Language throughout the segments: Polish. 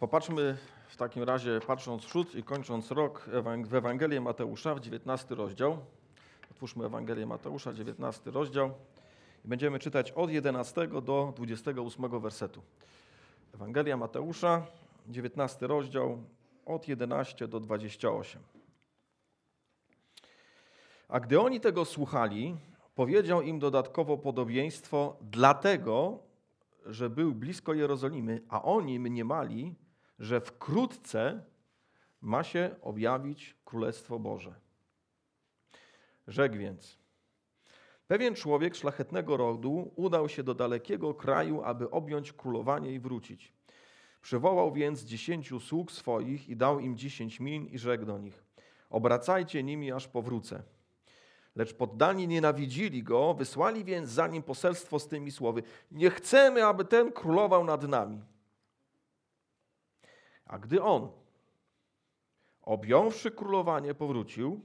Popatrzmy w takim razie, patrząc w przód i kończąc rok w Ewangelię Mateusza, w 19 rozdział. Otwórzmy Ewangelię Mateusza, 19 rozdział. I będziemy czytać od 11 do 28 wersetu. Ewangelia Mateusza, 19 rozdział, od 11 do 28. A gdy oni tego słuchali, powiedział im dodatkowo podobieństwo, dlatego, że był blisko Jerozolimy, a oni mniemali, że wkrótce ma się objawić Królestwo Boże. Rzekł więc, pewien człowiek szlachetnego rodu udał się do dalekiego kraju, aby objąć królowanie i wrócić. Przywołał więc dziesięciu sług swoich i dał im dziesięć min i rzekł do nich, obracajcie nimi, aż powrócę. Lecz poddani nienawidzili go, wysłali więc za nim poselstwo z tymi słowy: Nie chcemy, aby ten królował nad nami. A gdy on, objąwszy królowanie, powrócił,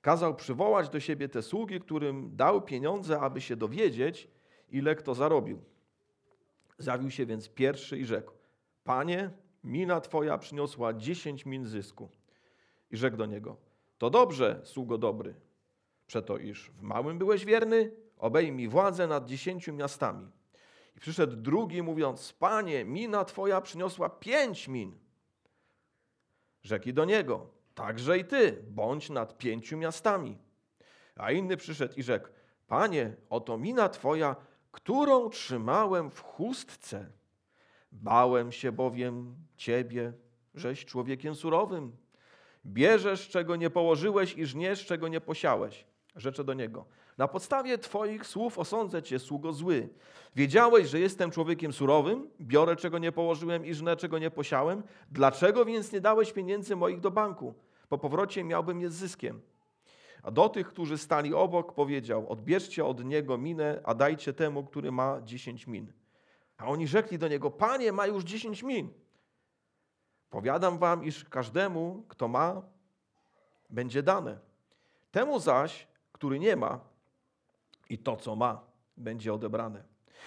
kazał przywołać do siebie te sługi, którym dał pieniądze, aby się dowiedzieć, ile kto zarobił. Zawił się więc pierwszy i rzekł: Panie, mina twoja przyniosła dziesięć min zysku. I rzekł do niego: To dobrze, sługo dobry. Przeto iż w małym byłeś wierny, obejmij władzę nad dziesięciu miastami. I przyszedł drugi, mówiąc: Panie, mina twoja przyniosła pięć min. Rzekli do niego: Także i ty, bądź nad pięciu miastami. A inny przyszedł i rzekł: Panie, oto mina twoja, którą trzymałem w chustce. Bałem się bowiem ciebie, żeś człowiekiem surowym. Bierzesz, czego nie położyłeś i żniesz, czego nie posiałeś. Rzeczę do niego. Na podstawie Twoich słów osądzę Cię, sługo zły. Wiedziałeś, że jestem człowiekiem surowym, biorę czego nie położyłem i żnę czego nie posiałem. Dlaczego więc nie dałeś pieniędzy moich do banku? Po powrocie miałbym je z zyskiem. A do tych, którzy stali obok, powiedział: Odbierzcie od niego minę, a dajcie temu, który ma dziesięć min. A oni rzekli do niego: Panie, ma już dziesięć min. Powiadam wam, iż każdemu, kto ma, będzie dane. Temu zaś, który nie ma, i to, co ma, będzie odebrane.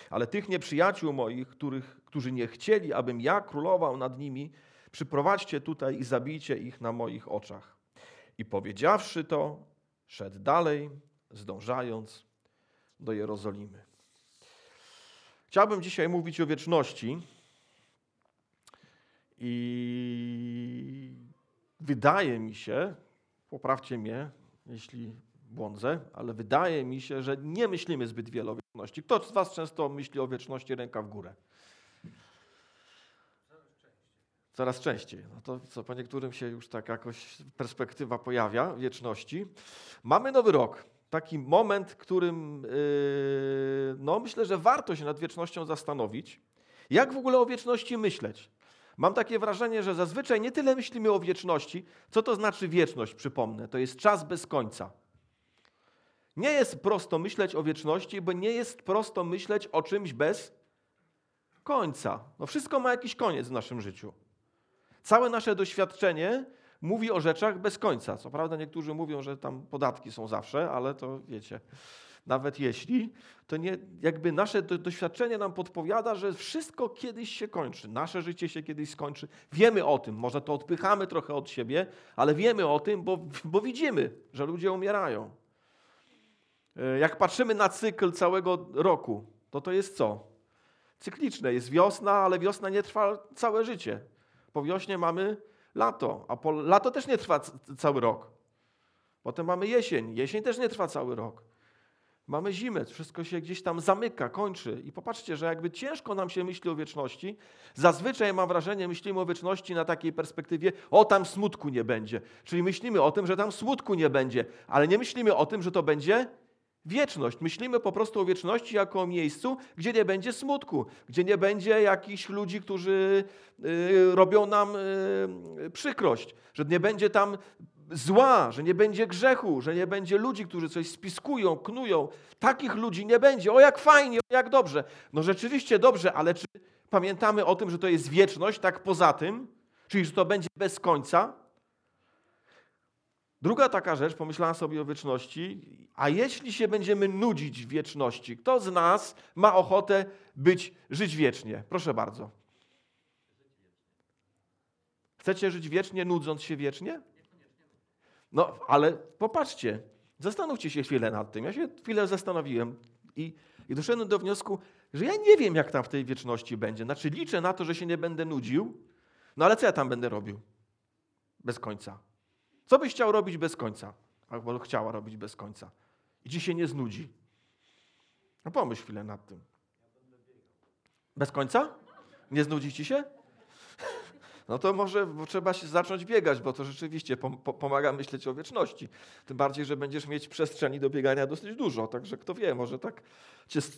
Ale tych nieprzyjaciół moich, których, którzy nie chcieli, abym ja królował nad nimi, przyprowadźcie tutaj i zabijcie ich na moich oczach. I powiedziawszy to, szedł dalej, zdążając do Jerozolimy. Chciałbym dzisiaj mówić o wieczności i wydaje mi się, poprawcie mnie, jeśli błądzę, ale wydaje mi się, że nie myślimy zbyt wiele o wieczności. Kto z Was często myśli o wieczności ręka w górę? Coraz częściej. No to co, po niektórym się już tak jakoś perspektywa pojawia wieczności. Mamy nowy rok. Taki moment, którym yy, no myślę, że warto się nad wiecznością zastanowić. Jak w ogóle o wieczności myśleć? Mam takie wrażenie, że zazwyczaj nie tyle myślimy o wieczności, co to znaczy wieczność, przypomnę. To jest czas bez końca. Nie jest prosto myśleć o wieczności, bo nie jest prosto myśleć o czymś bez końca. No wszystko ma jakiś koniec w naszym życiu. Całe nasze doświadczenie mówi o rzeczach bez końca. Co prawda niektórzy mówią, że tam podatki są zawsze, ale to wiecie, nawet jeśli, to nie, jakby nasze doświadczenie nam podpowiada, że wszystko kiedyś się kończy. Nasze życie się kiedyś skończy. Wiemy o tym, może to odpychamy trochę od siebie, ale wiemy o tym, bo, bo widzimy, że ludzie umierają. E, jak patrzymy na cykl całego roku, to to jest co? Cykliczne. Jest wiosna, ale wiosna nie trwa całe życie. Po wiośnie mamy lato, a po, lato też nie trwa cały rok. Potem mamy jesień. Jesień też nie trwa cały rok. Mamy zimę, wszystko się gdzieś tam zamyka, kończy. I popatrzcie, że jakby ciężko nam się myśli o wieczności. Zazwyczaj mam wrażenie, myślimy o wieczności na takiej perspektywie, o tam smutku nie będzie. Czyli myślimy o tym, że tam smutku nie będzie, ale nie myślimy o tym, że to będzie wieczność. Myślimy po prostu o wieczności jako o miejscu, gdzie nie będzie smutku, gdzie nie będzie jakichś ludzi, którzy y, robią nam y, przykrość, że nie będzie tam zła, że nie będzie grzechu, że nie będzie ludzi, którzy coś spiskują, knują. Takich ludzi nie będzie. O jak fajnie, o jak dobrze. No rzeczywiście dobrze, ale czy pamiętamy o tym, że to jest wieczność, tak poza tym? Czyli, że to będzie bez końca? Druga taka rzecz, pomyślałem sobie o wieczności, a jeśli się będziemy nudzić w wieczności, kto z nas ma ochotę być, żyć wiecznie? Proszę bardzo. Chcecie żyć wiecznie, nudząc się wiecznie? No, ale popatrzcie, zastanówcie się chwilę nad tym. Ja się chwilę zastanowiłem i, i doszedłem do wniosku, że ja nie wiem, jak tam w tej wieczności będzie. Znaczy, liczę na to, że się nie będę nudził, no ale co ja tam będę robił? Bez końca. Co byś chciał robić bez końca? Albo chciała robić bez końca. I ci się nie znudzi. No pomyśl chwilę nad tym. Bez końca? Nie znudzi ci się? No to może trzeba się zacząć biegać, bo to rzeczywiście pomaga myśleć o wieczności. Tym bardziej, że będziesz mieć przestrzeni do biegania dosyć dużo. Także kto wie, może tak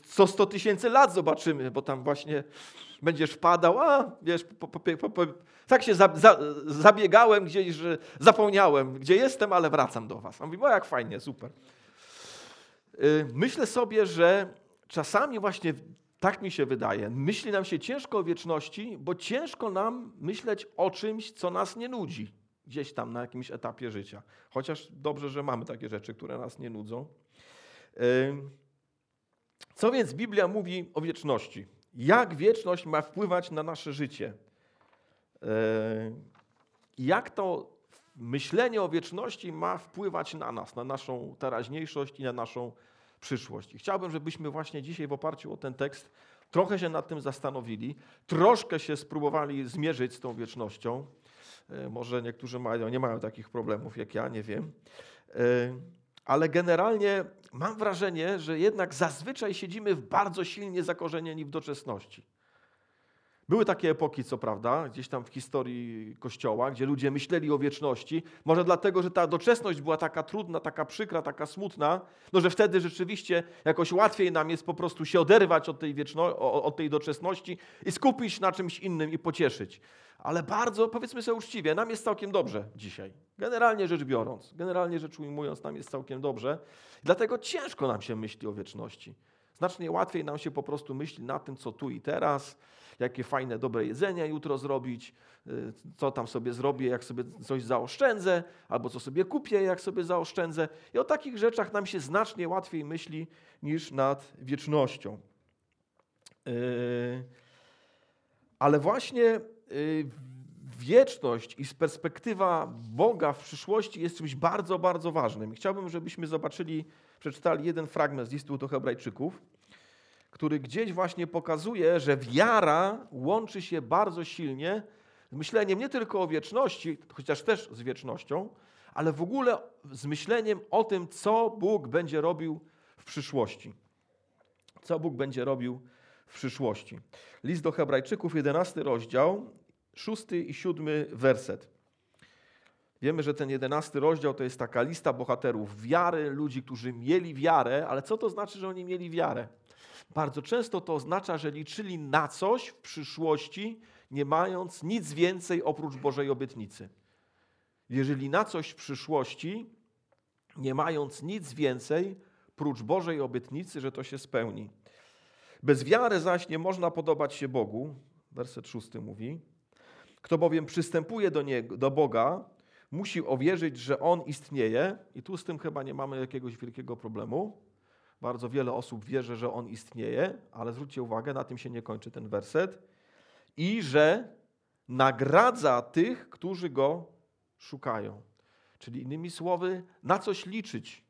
co 100 tysięcy lat zobaczymy, bo tam właśnie będziesz wpadał, a wiesz, po, po, po, tak się za, za, zabiegałem gdzieś, że zapomniałem, gdzie jestem, ale wracam do was. A mówi, o jak fajnie, super. Y, myślę sobie, że czasami właśnie tak mi się wydaje. Myśli nam się ciężko o wieczności, bo ciężko nam myśleć o czymś, co nas nie nudzi gdzieś tam na jakimś etapie życia. Chociaż dobrze, że mamy takie rzeczy, które nas nie nudzą. Co więc Biblia mówi o wieczności? Jak wieczność ma wpływać na nasze życie? Jak to myślenie o wieczności ma wpływać na nas, na naszą teraźniejszość i na naszą przyszłość. I chciałbym, żebyśmy właśnie dzisiaj w oparciu o ten tekst trochę się nad tym zastanowili, troszkę się spróbowali zmierzyć z tą wiecznością. E, może niektórzy mają, nie mają takich problemów jak ja, nie wiem. E, ale generalnie mam wrażenie, że jednak zazwyczaj siedzimy w bardzo silnie zakorzenieni w doczesności. Były takie epoki, co prawda, gdzieś tam w historii Kościoła, gdzie ludzie myśleli o wieczności. Może dlatego, że ta doczesność była taka trudna, taka przykra, taka smutna, no że wtedy rzeczywiście jakoś łatwiej nam jest po prostu się oderwać od tej, wieczno, od tej doczesności i skupić na czymś innym i pocieszyć. Ale bardzo, powiedzmy sobie uczciwie, nam jest całkiem dobrze dzisiaj. Generalnie rzecz biorąc, generalnie rzecz ujmując, nam jest całkiem dobrze. Dlatego ciężko nam się myśli o wieczności. Znacznie łatwiej nam się po prostu myśli na tym, co tu i teraz, jakie fajne, dobre jedzenie jutro zrobić, y, co tam sobie zrobię, jak sobie coś zaoszczędzę, albo co sobie kupię, jak sobie zaoszczędzę. I o takich rzeczach nam się znacznie łatwiej myśli niż nad wiecznością. Y, ale właśnie y, wieczność i perspektywa Boga w przyszłości jest czymś bardzo, bardzo ważnym. Chciałbym, żebyśmy zobaczyli, przeczytali jeden fragment z listu do Hebrajczyków który gdzieś właśnie pokazuje, że wiara łączy się bardzo silnie z myśleniem nie tylko o wieczności, chociaż też z wiecznością, ale w ogóle z myśleniem o tym, co Bóg będzie robił w przyszłości. Co Bóg będzie robił w przyszłości. List do Hebrajczyków, 11 rozdział, 6 i 7 werset. Wiemy, że ten jedenasty rozdział to jest taka lista bohaterów wiary, ludzi, którzy mieli wiarę, ale co to znaczy, że oni mieli wiarę? Bardzo często to oznacza, że liczyli na coś w przyszłości, nie mając nic więcej oprócz Bożej obietnicy. Jeżeli na coś w przyszłości, nie mając nic więcej prócz Bożej obietnicy, że to się spełni. Bez wiary zaś nie można podobać się Bogu, werset szósty mówi. Kto bowiem przystępuje do, niego, do Boga, musi uwierzyć, że On istnieje, i tu z tym chyba nie mamy jakiegoś wielkiego problemu bardzo wiele osób wierzy, że on istnieje, ale zwróćcie uwagę, na tym się nie kończy ten werset. I że nagradza tych, którzy go szukają. Czyli innymi słowy, na coś liczyć.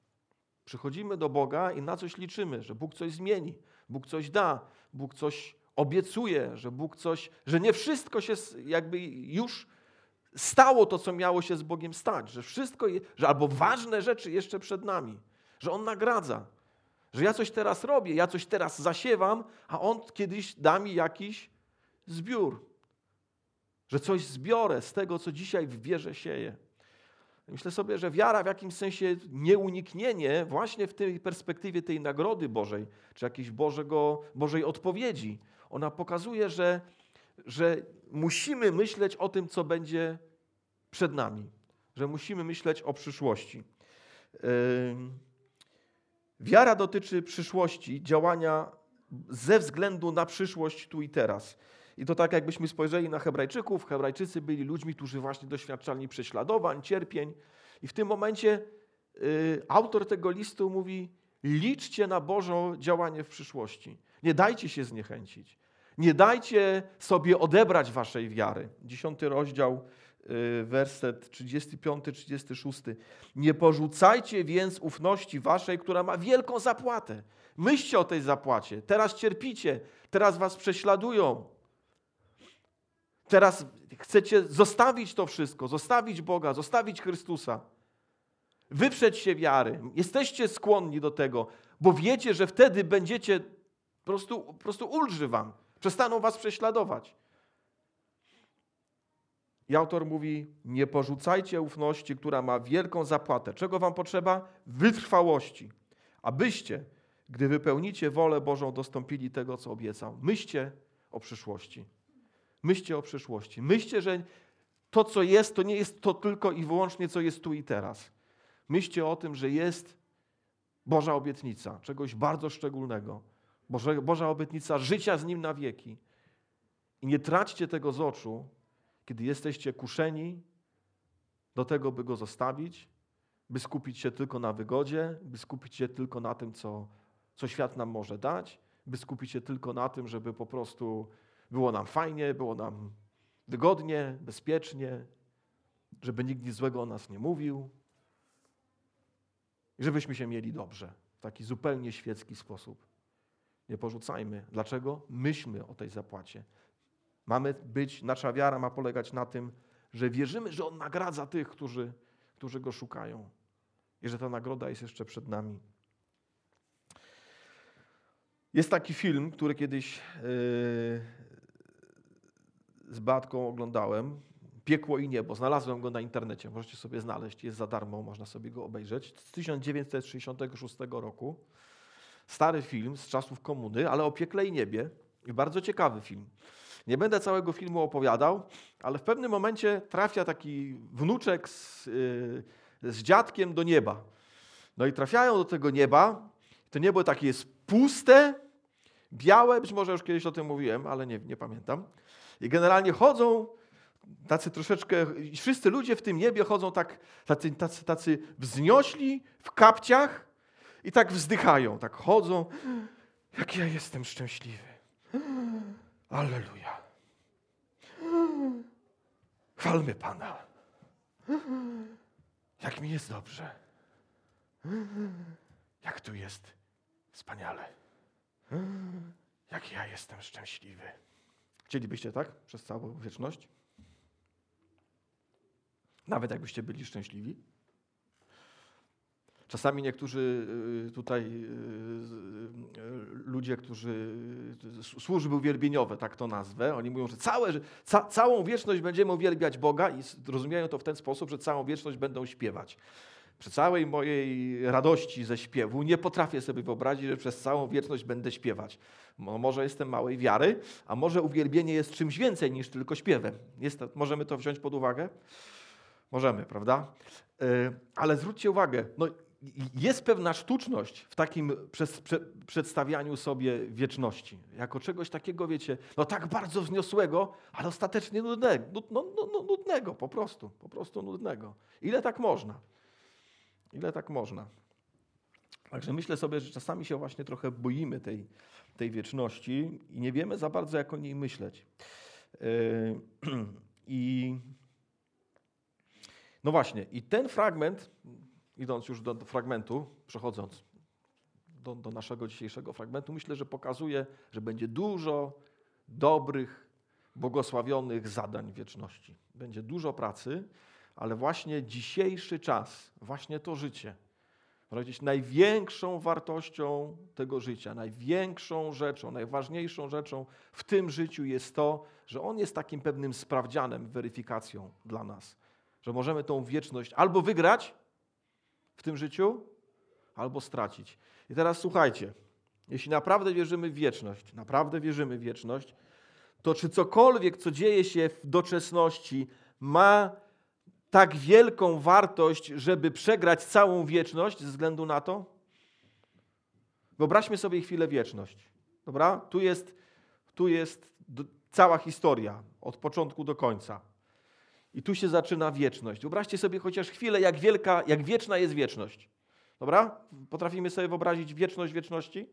Przychodzimy do Boga i na coś liczymy, że Bóg coś zmieni, Bóg coś da, Bóg coś obiecuje, że Bóg coś, że nie wszystko się jakby już stało to, co miało się z Bogiem stać, że wszystko, że albo ważne rzeczy jeszcze przed nami, że On nagradza. Że ja coś teraz robię, ja coś teraz zasiewam, a on kiedyś da mi jakiś zbiór. Że coś zbiorę z tego, co dzisiaj w wierze sieję. Myślę sobie, że wiara w jakimś sensie nieuniknienie właśnie w tej perspektywie tej nagrody Bożej, czy jakiejś Bożego, Bożej odpowiedzi, ona pokazuje, że, że musimy myśleć o tym, co będzie przed nami, że musimy myśleć o przyszłości. Yy... Wiara dotyczy przyszłości, działania ze względu na przyszłość tu i teraz. I to tak, jakbyśmy spojrzeli na Hebrajczyków. Hebrajczycy byli ludźmi, którzy właśnie doświadczali prześladowań, cierpień. I w tym momencie y, autor tego listu mówi: liczcie na Boże działanie w przyszłości. Nie dajcie się zniechęcić. Nie dajcie sobie odebrać waszej wiary. Dziesiąty rozdział, werset 35-36. Nie porzucajcie więc ufności waszej, która ma wielką zapłatę. Myślcie o tej zapłacie. Teraz cierpicie, teraz was prześladują. Teraz chcecie zostawić to wszystko, zostawić Boga, zostawić Chrystusa. Wyprzeć się wiary. Jesteście skłonni do tego, bo wiecie, że wtedy będziecie, po prostu, po prostu ulży wam. Przestaną was prześladować. I autor mówi: Nie porzucajcie ufności, która ma wielką zapłatę. Czego wam potrzeba? Wytrwałości. Abyście, gdy wypełnicie wolę Bożą, dostąpili tego, co obiecał. Myślcie o przyszłości. Myślcie o przyszłości. Myślcie, że to, co jest, to nie jest to tylko i wyłącznie, co jest tu i teraz. Myślcie o tym, że jest Boża obietnica, czegoś bardzo szczególnego. Boże, Boża obietnica życia z Nim na wieki. I nie traćcie tego z oczu, kiedy jesteście kuszeni do tego, by Go zostawić, by skupić się tylko na wygodzie, by skupić się tylko na tym, co, co świat nam może dać, by skupić się tylko na tym, żeby po prostu było nam fajnie, było nam wygodnie, bezpiecznie, żeby nikt nic złego o nas nie mówił i żebyśmy się mieli dobrze w taki zupełnie świecki sposób. Nie porzucajmy. Dlaczego? Myślmy o tej zapłacie. Mamy być, nasza wiara ma polegać na tym, że wierzymy, że On nagradza tych, którzy, którzy Go szukają i że ta nagroda jest jeszcze przed nami. Jest taki film, który kiedyś yy, z Batką oglądałem. Piekło i niebo. Znalazłem go na internecie. Możecie sobie znaleźć. Jest za darmo, można sobie go obejrzeć. Z 1966 roku. Stary film z czasów komuny, ale o piekle i niebie. I bardzo ciekawy film. Nie będę całego filmu opowiadał, ale w pewnym momencie trafia taki wnuczek z, yy, z dziadkiem do nieba. No i trafiają do tego nieba. To niebo takie jest puste, białe, być może już kiedyś o tym mówiłem, ale nie, nie pamiętam. I generalnie chodzą tacy troszeczkę, wszyscy ludzie w tym niebie chodzą tak, tacy, tacy, tacy wzniośli w kapciach i tak wzdychają, tak chodzą. Jak ja jestem szczęśliwy. Alleluja. Chwalmy Pana. Jak mi jest dobrze. Jak tu jest wspaniale. Jak ja jestem szczęśliwy. Chcielibyście tak przez całą wieczność? Nawet jakbyście byli szczęśliwi? Czasami niektórzy y, tutaj y, y, ludzie, którzy służby uwielbieniowe, tak to nazwę, oni mówią, że całe, ca, całą wieczność będziemy uwielbiać Boga i rozumieją to w ten sposób, że całą wieczność będą śpiewać. Przy całej mojej radości ze śpiewu nie potrafię sobie wyobrazić, że przez całą wieczność będę śpiewać. Może jestem małej wiary, a może uwielbienie jest czymś więcej niż tylko śpiewem. Jest, możemy to wziąć pod uwagę? Możemy, prawda? Ale zwróćcie uwagę, no, jest pewna sztuczność w takim przedstawianiu sobie wieczności. Jako czegoś takiego, wiecie, no tak bardzo wzniosłego, ale ostatecznie nudnego. No, no, no, nudnego po prostu, po prostu nudnego. Ile tak można? Ile tak można? Także myślę sobie, że czasami się właśnie trochę boimy tej, tej wieczności i nie wiemy za bardzo, jak o niej myśleć. Yy, I no właśnie, i ten fragment, idąc już do, do fragmentu, przechodząc do, do naszego dzisiejszego fragmentu, myślę, że pokazuje, że będzie dużo dobrych, błogosławionych zadań wieczności. Będzie dużo pracy, ale właśnie dzisiejszy czas, właśnie to życie, powiedzieć, największą wartością tego życia, największą rzeczą, najważniejszą rzeczą w tym życiu jest to, że on jest takim pewnym sprawdzianem, weryfikacją dla nas. Że możemy tą wieczność albo wygrać w tym życiu, albo stracić. I teraz słuchajcie, jeśli naprawdę wierzymy w wieczność, naprawdę wierzymy w wieczność, to czy cokolwiek, co dzieje się w doczesności, ma tak wielką wartość, żeby przegrać całą wieczność ze względu na to? Wyobraźmy sobie chwilę wieczność. Dobra? Tu jest, tu jest cała historia od początku do końca. I tu się zaczyna wieczność. Wyobraźcie sobie chociaż chwilę, jak wielka, jak wieczna jest wieczność. Dobra? Potrafimy sobie wyobrazić wieczność wieczności?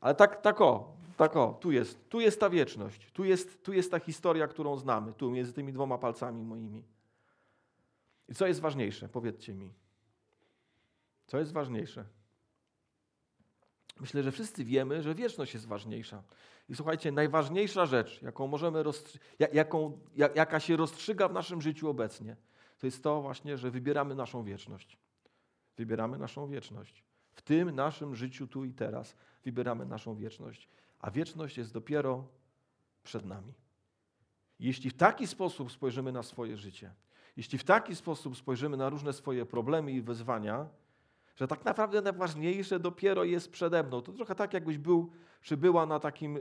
Ale tak, tak o, Tak o, tu jest, tu jest ta wieczność, tu jest, tu jest ta historia, którą znamy, tu między tymi dwoma palcami moimi. I co jest ważniejsze? Powiedzcie mi. Co jest ważniejsze? Myślę, że wszyscy wiemy, że wieczność jest ważniejsza. I słuchajcie, najważniejsza rzecz, jaką możemy jaką, jaka się rozstrzyga w naszym życiu obecnie, to jest to właśnie, że wybieramy naszą wieczność. Wybieramy naszą wieczność. W tym naszym życiu tu i teraz wybieramy naszą wieczność. A wieczność jest dopiero przed nami. Jeśli w taki sposób spojrzymy na swoje życie, jeśli w taki sposób spojrzymy na różne swoje problemy i wyzwania, że tak naprawdę najważniejsze dopiero jest przede mną. To trochę tak, jakbyś był, czy była na takim y,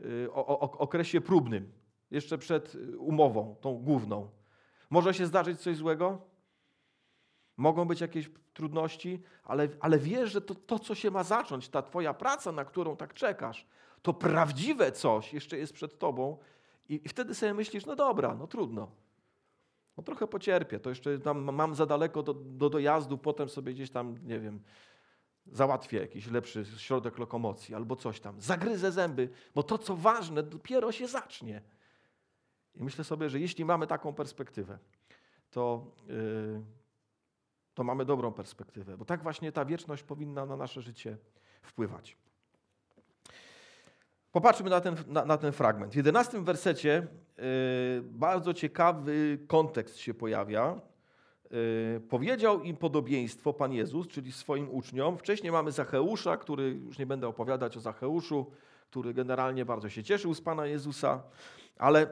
y, o, okresie próbnym, jeszcze przed umową, tą główną. Może się zdarzyć coś złego? Mogą być jakieś trudności, ale, ale wiesz, że to, to, co się ma zacząć, ta Twoja praca, na którą tak czekasz, to prawdziwe coś jeszcze jest przed Tobą, i wtedy sobie myślisz, no dobra, no trudno. No trochę pocierpię, to jeszcze tam mam za daleko do, do dojazdu, potem sobie gdzieś tam, nie wiem, załatwię jakiś lepszy środek lokomocji albo coś tam. Zagryzę zęby, bo to, co ważne, dopiero się zacznie. I myślę sobie, że jeśli mamy taką perspektywę, to, yy, to mamy dobrą perspektywę, bo tak właśnie ta wieczność powinna na nasze życie wpływać. Popatrzmy na ten, na, na ten fragment. W jedenastym wersecie yy, bardzo ciekawy kontekst się pojawia. Yy, powiedział im podobieństwo Pan Jezus, czyli swoim uczniom. Wcześniej mamy Zacheusza, który, już nie będę opowiadać o Zacheuszu, który generalnie bardzo się cieszył z Pana Jezusa, ale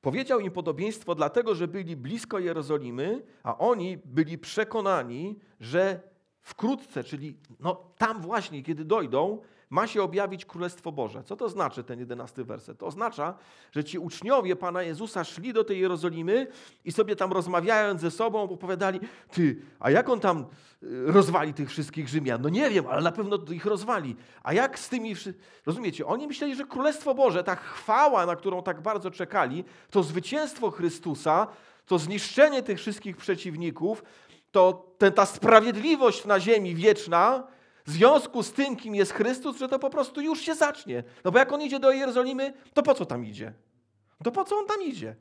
powiedział im podobieństwo dlatego, że byli blisko Jerozolimy, a oni byli przekonani, że wkrótce, czyli no, tam właśnie, kiedy dojdą, ma się objawić Królestwo Boże. Co to znaczy ten jedenasty werset? To oznacza, że ci uczniowie Pana Jezusa szli do tej Jerozolimy i sobie tam rozmawiając ze sobą opowiadali, ty, a jak on tam y, rozwali tych wszystkich Rzymian? No nie wiem, ale na pewno ich rozwali. A jak z tymi... Rozumiecie? Oni myśleli, że Królestwo Boże, ta chwała, na którą tak bardzo czekali, to zwycięstwo Chrystusa, to zniszczenie tych wszystkich przeciwników, to ten, ta sprawiedliwość na ziemi wieczna, w związku z tym, kim jest Chrystus, że to po prostu już się zacznie. No bo jak on idzie do Jerozolimy, to po co tam idzie? To po co on tam idzie?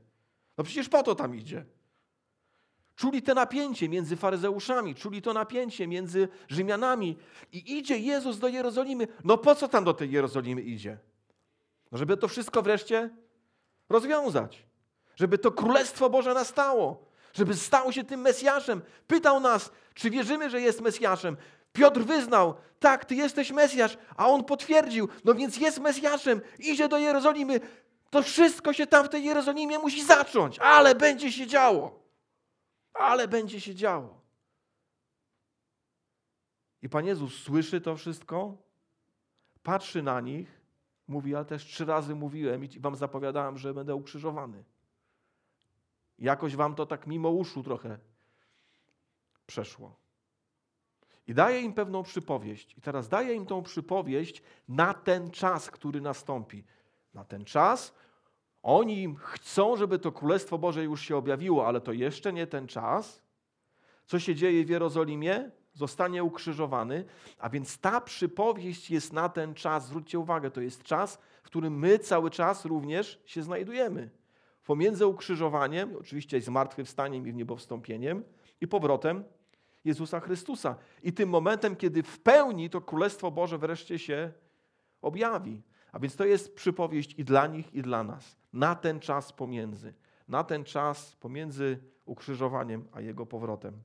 No przecież po to tam idzie. Czuli te napięcie między faryzeuszami, czuli to napięcie między Rzymianami i idzie Jezus do Jerozolimy. No po co tam do tej Jerozolimy idzie? No żeby to wszystko wreszcie rozwiązać. Żeby to Królestwo Boże nastało. Żeby stał się tym Mesjaszem. Pytał nas, czy wierzymy, że jest Mesjaszem. Piotr wyznał, tak, ty jesteś Mesjasz, a on potwierdził, no więc jest Mesjaszem, idzie do Jerozolimy. To wszystko się tam w tej Jerozolimie musi zacząć, ale będzie się działo. Ale będzie się działo. I Pan Jezus słyszy to wszystko, patrzy na nich, mówi, ale też trzy razy mówiłem i wam zapowiadałem, że będę ukrzyżowany. Jakoś wam to tak mimo uszu trochę przeszło. I daje im pewną przypowieść. I teraz daje im tą przypowieść na ten czas, który nastąpi. Na ten czas oni chcą, żeby to Królestwo Boże już się objawiło, ale to jeszcze nie ten czas. Co się dzieje w Jerozolimie? Zostanie ukrzyżowany, a więc ta przypowieść jest na ten czas. Zwróćcie uwagę, to jest czas, w którym my cały czas również się znajdujemy. Pomiędzy ukrzyżowaniem, oczywiście zmartwychwstaniem i niebowstąpieniem, i powrotem Jezusa Chrystusa. I tym momentem, kiedy w pełni to Królestwo Boże wreszcie się objawi. A więc to jest przypowieść i dla nich, i dla nas. Na ten czas pomiędzy. Na ten czas pomiędzy ukrzyżowaniem a jego powrotem.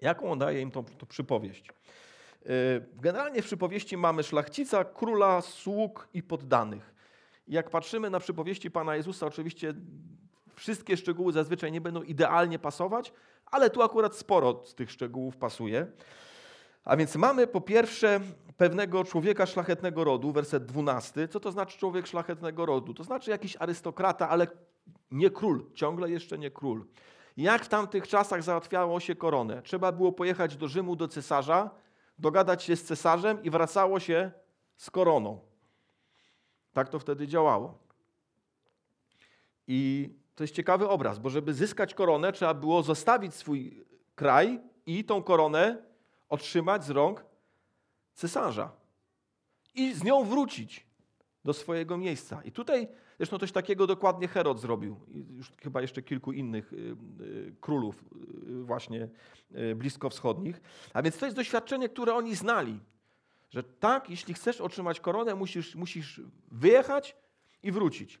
Jaką on daje im tą, tą przypowieść? Yy, generalnie w przypowieści mamy szlachcica, króla, sług i poddanych. Jak patrzymy na przypowieści Pana Jezusa, oczywiście wszystkie szczegóły zazwyczaj nie będą idealnie pasować, ale tu akurat sporo z tych szczegółów pasuje. A więc mamy po pierwsze pewnego człowieka szlachetnego rodu, werset 12. Co to znaczy człowiek szlachetnego rodu? To znaczy jakiś arystokrata, ale nie król, ciągle jeszcze nie król. Jak w tamtych czasach załatwiało się koronę? Trzeba było pojechać do Rzymu do cesarza, dogadać się z cesarzem i wracało się z koroną. Tak to wtedy działało. I to jest ciekawy obraz, bo żeby zyskać koronę, trzeba było zostawić swój kraj i tą koronę otrzymać z rąk cesarza. I z nią wrócić. do swojego miejsca. I tutaj zresztą coś takiego dokładnie Herod zrobił. I już chyba jeszcze kilku innych y, y, królów y, właśnie bliskowschodnich. A więc to jest doświadczenie, które oni znali. Że tak, jeśli chcesz otrzymać koronę, musisz, musisz wyjechać i wrócić.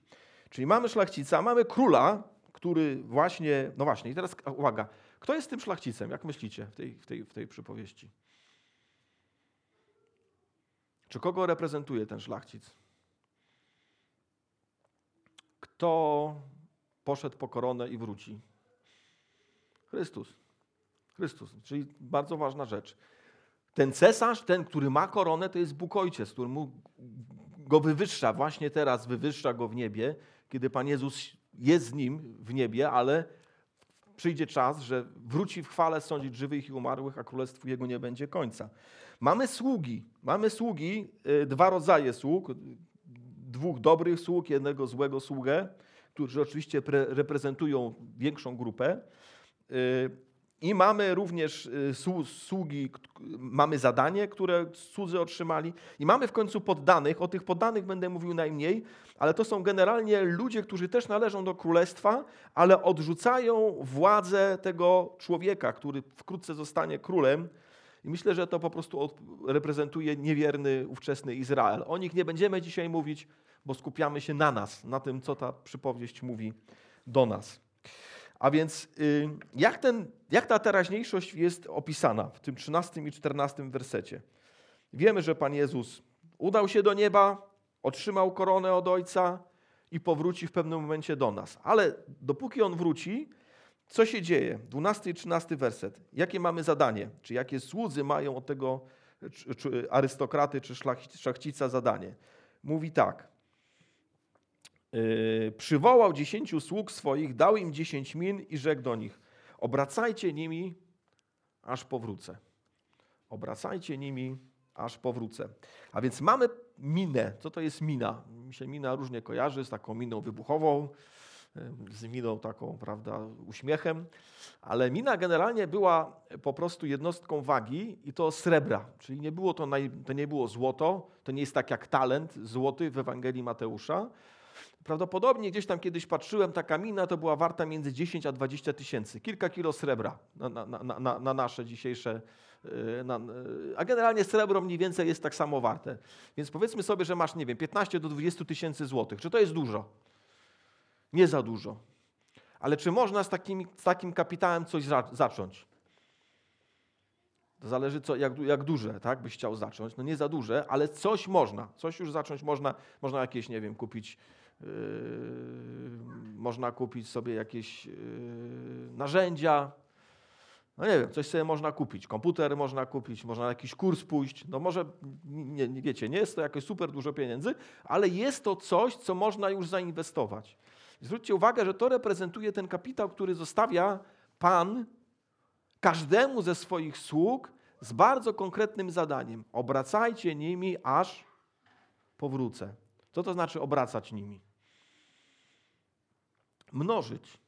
Czyli mamy szlachcica, mamy króla, który właśnie, no właśnie, i teraz uwaga, kto jest tym szlachcicem, jak myślicie w tej, w tej, w tej przypowieści? Czy kogo reprezentuje ten szlachcic? Kto poszedł po koronę i wróci? Chrystus. Chrystus, czyli bardzo ważna rzecz. Ten cesarz, ten, który ma koronę, to jest Bóg Ojciec, który mu go wywyższa, właśnie teraz wywyższa go w niebie, kiedy Pan Jezus jest z nim w niebie, ale przyjdzie czas, że wróci w chwale sądzić żywych i umarłych, a królestwu jego nie będzie końca. Mamy sługi, mamy sługi, y, dwa rodzaje sług, dwóch dobrych sług, jednego złego sługę, którzy oczywiście reprezentują większą grupę. I mamy również y, sługi, mamy zadanie, które słudzy otrzymali, i mamy w końcu poddanych. O tych poddanych będę mówił najmniej, ale to są generalnie ludzie, którzy też należą do królestwa, ale odrzucają władzę tego człowieka, który wkrótce zostanie królem. I myślę, że to po prostu reprezentuje niewierny ówczesny Izrael. O nich nie będziemy dzisiaj mówić, bo skupiamy się na nas, na tym, co ta przypowieść mówi do nas. A więc y, jak, ten, jak ta teraźniejszość jest opisana w tym 13 i 14 wersecie? Wiemy, że Pan Jezus udał się do nieba, otrzymał koronę od Ojca i powróci w pewnym momencie do nas. Ale dopóki On wróci, co się dzieje? 12 i 13 werset. Jakie mamy zadanie? Czy jakie słudzy mają od tego arystokraty czy szlachcica zadanie? Mówi tak. Yy, przywołał dziesięciu sług swoich, dał im dziesięć min i rzekł do nich: Obracajcie nimi, aż powrócę. Obracajcie nimi, aż powrócę. A więc mamy minę. Co to jest mina? Mi się mina różnie kojarzy z taką miną wybuchową, z miną taką, prawda, uśmiechem, ale mina generalnie była po prostu jednostką wagi i to srebra, czyli nie było to, to nie było złoto, to nie jest tak jak talent złoty w Ewangelii Mateusza. Prawdopodobnie gdzieś tam kiedyś patrzyłem, taka mina to była warta między 10 a 20 tysięcy. Kilka kilo srebra na, na, na, na nasze dzisiejsze y, a generalnie srebro mniej więcej jest tak samo warte. Więc powiedzmy sobie, że masz, nie wiem, 15 do 20 tysięcy złotych. Czy to jest dużo? Nie za dużo. Ale czy można z takim, z takim kapitałem coś za, zacząć? To zależy, co, jak, jak duże tak, byś chciał zacząć. No nie za duże, ale coś można. Coś już zacząć można. Można jakieś, nie wiem, kupić. Yy, można kupić sobie jakieś yy, narzędzia. No nie wiem, coś sobie można kupić. Komputer można kupić, można na jakiś kurs pójść. No może, nie, nie wiecie, nie jest to jakoś super dużo pieniędzy, ale jest to coś, co można już zainwestować. Zwróćcie uwagę, że to reprezentuje ten kapitał, który zostawia Pan każdemu ze swoich sług z bardzo konkretnym zadaniem. Obracajcie nimi, aż powrócę. Co to znaczy obracać nimi? Mnożyć.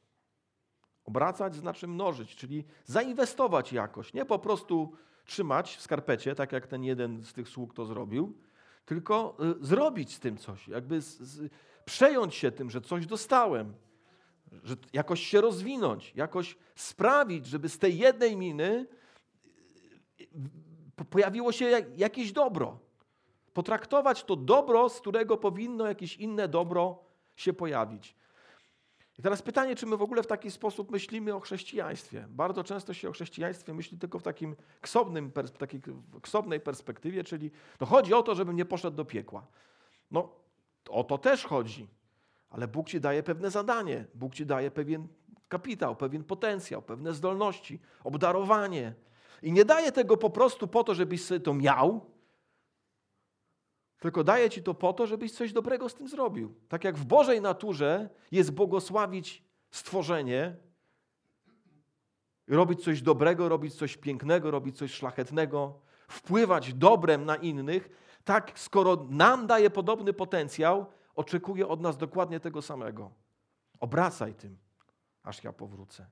Obracać znaczy mnożyć, czyli zainwestować jakoś. Nie po prostu trzymać w skarpecie, tak jak ten jeden z tych sług to zrobił, tylko y, zrobić z tym coś. Jakby z, z, przejąć się tym, że coś dostałem, że jakoś się rozwinąć, jakoś sprawić, żeby z tej jednej miny y, pojawiło się jakieś dobro. Potraktować to dobro, z którego powinno jakieś inne dobro się pojawić. I teraz pytanie, czy my w ogóle w taki sposób myślimy o chrześcijaństwie. Bardzo często się o chrześcijaństwie myśli tylko w takim ksobnym, takiej ksobnej perspektywie, czyli to chodzi o to, żebym nie poszedł do piekła. No, o to też chodzi. Ale Bóg ci daje pewne zadanie, Bóg ci daje pewien kapitał, pewien potencjał, pewne zdolności, obdarowanie. I nie daje tego po prostu po to, żebyś sobie to miał, tylko daje ci to po to, żebyś coś dobrego z tym zrobił. Tak jak w Bożej naturze jest błogosławić stworzenie, robić coś dobrego, robić coś pięknego, robić coś szlachetnego, wpływać dobrem na innych, tak skoro nam daje podobny potencjał, oczekuje od nas dokładnie tego samego. Obracaj tym, aż ja powrócę.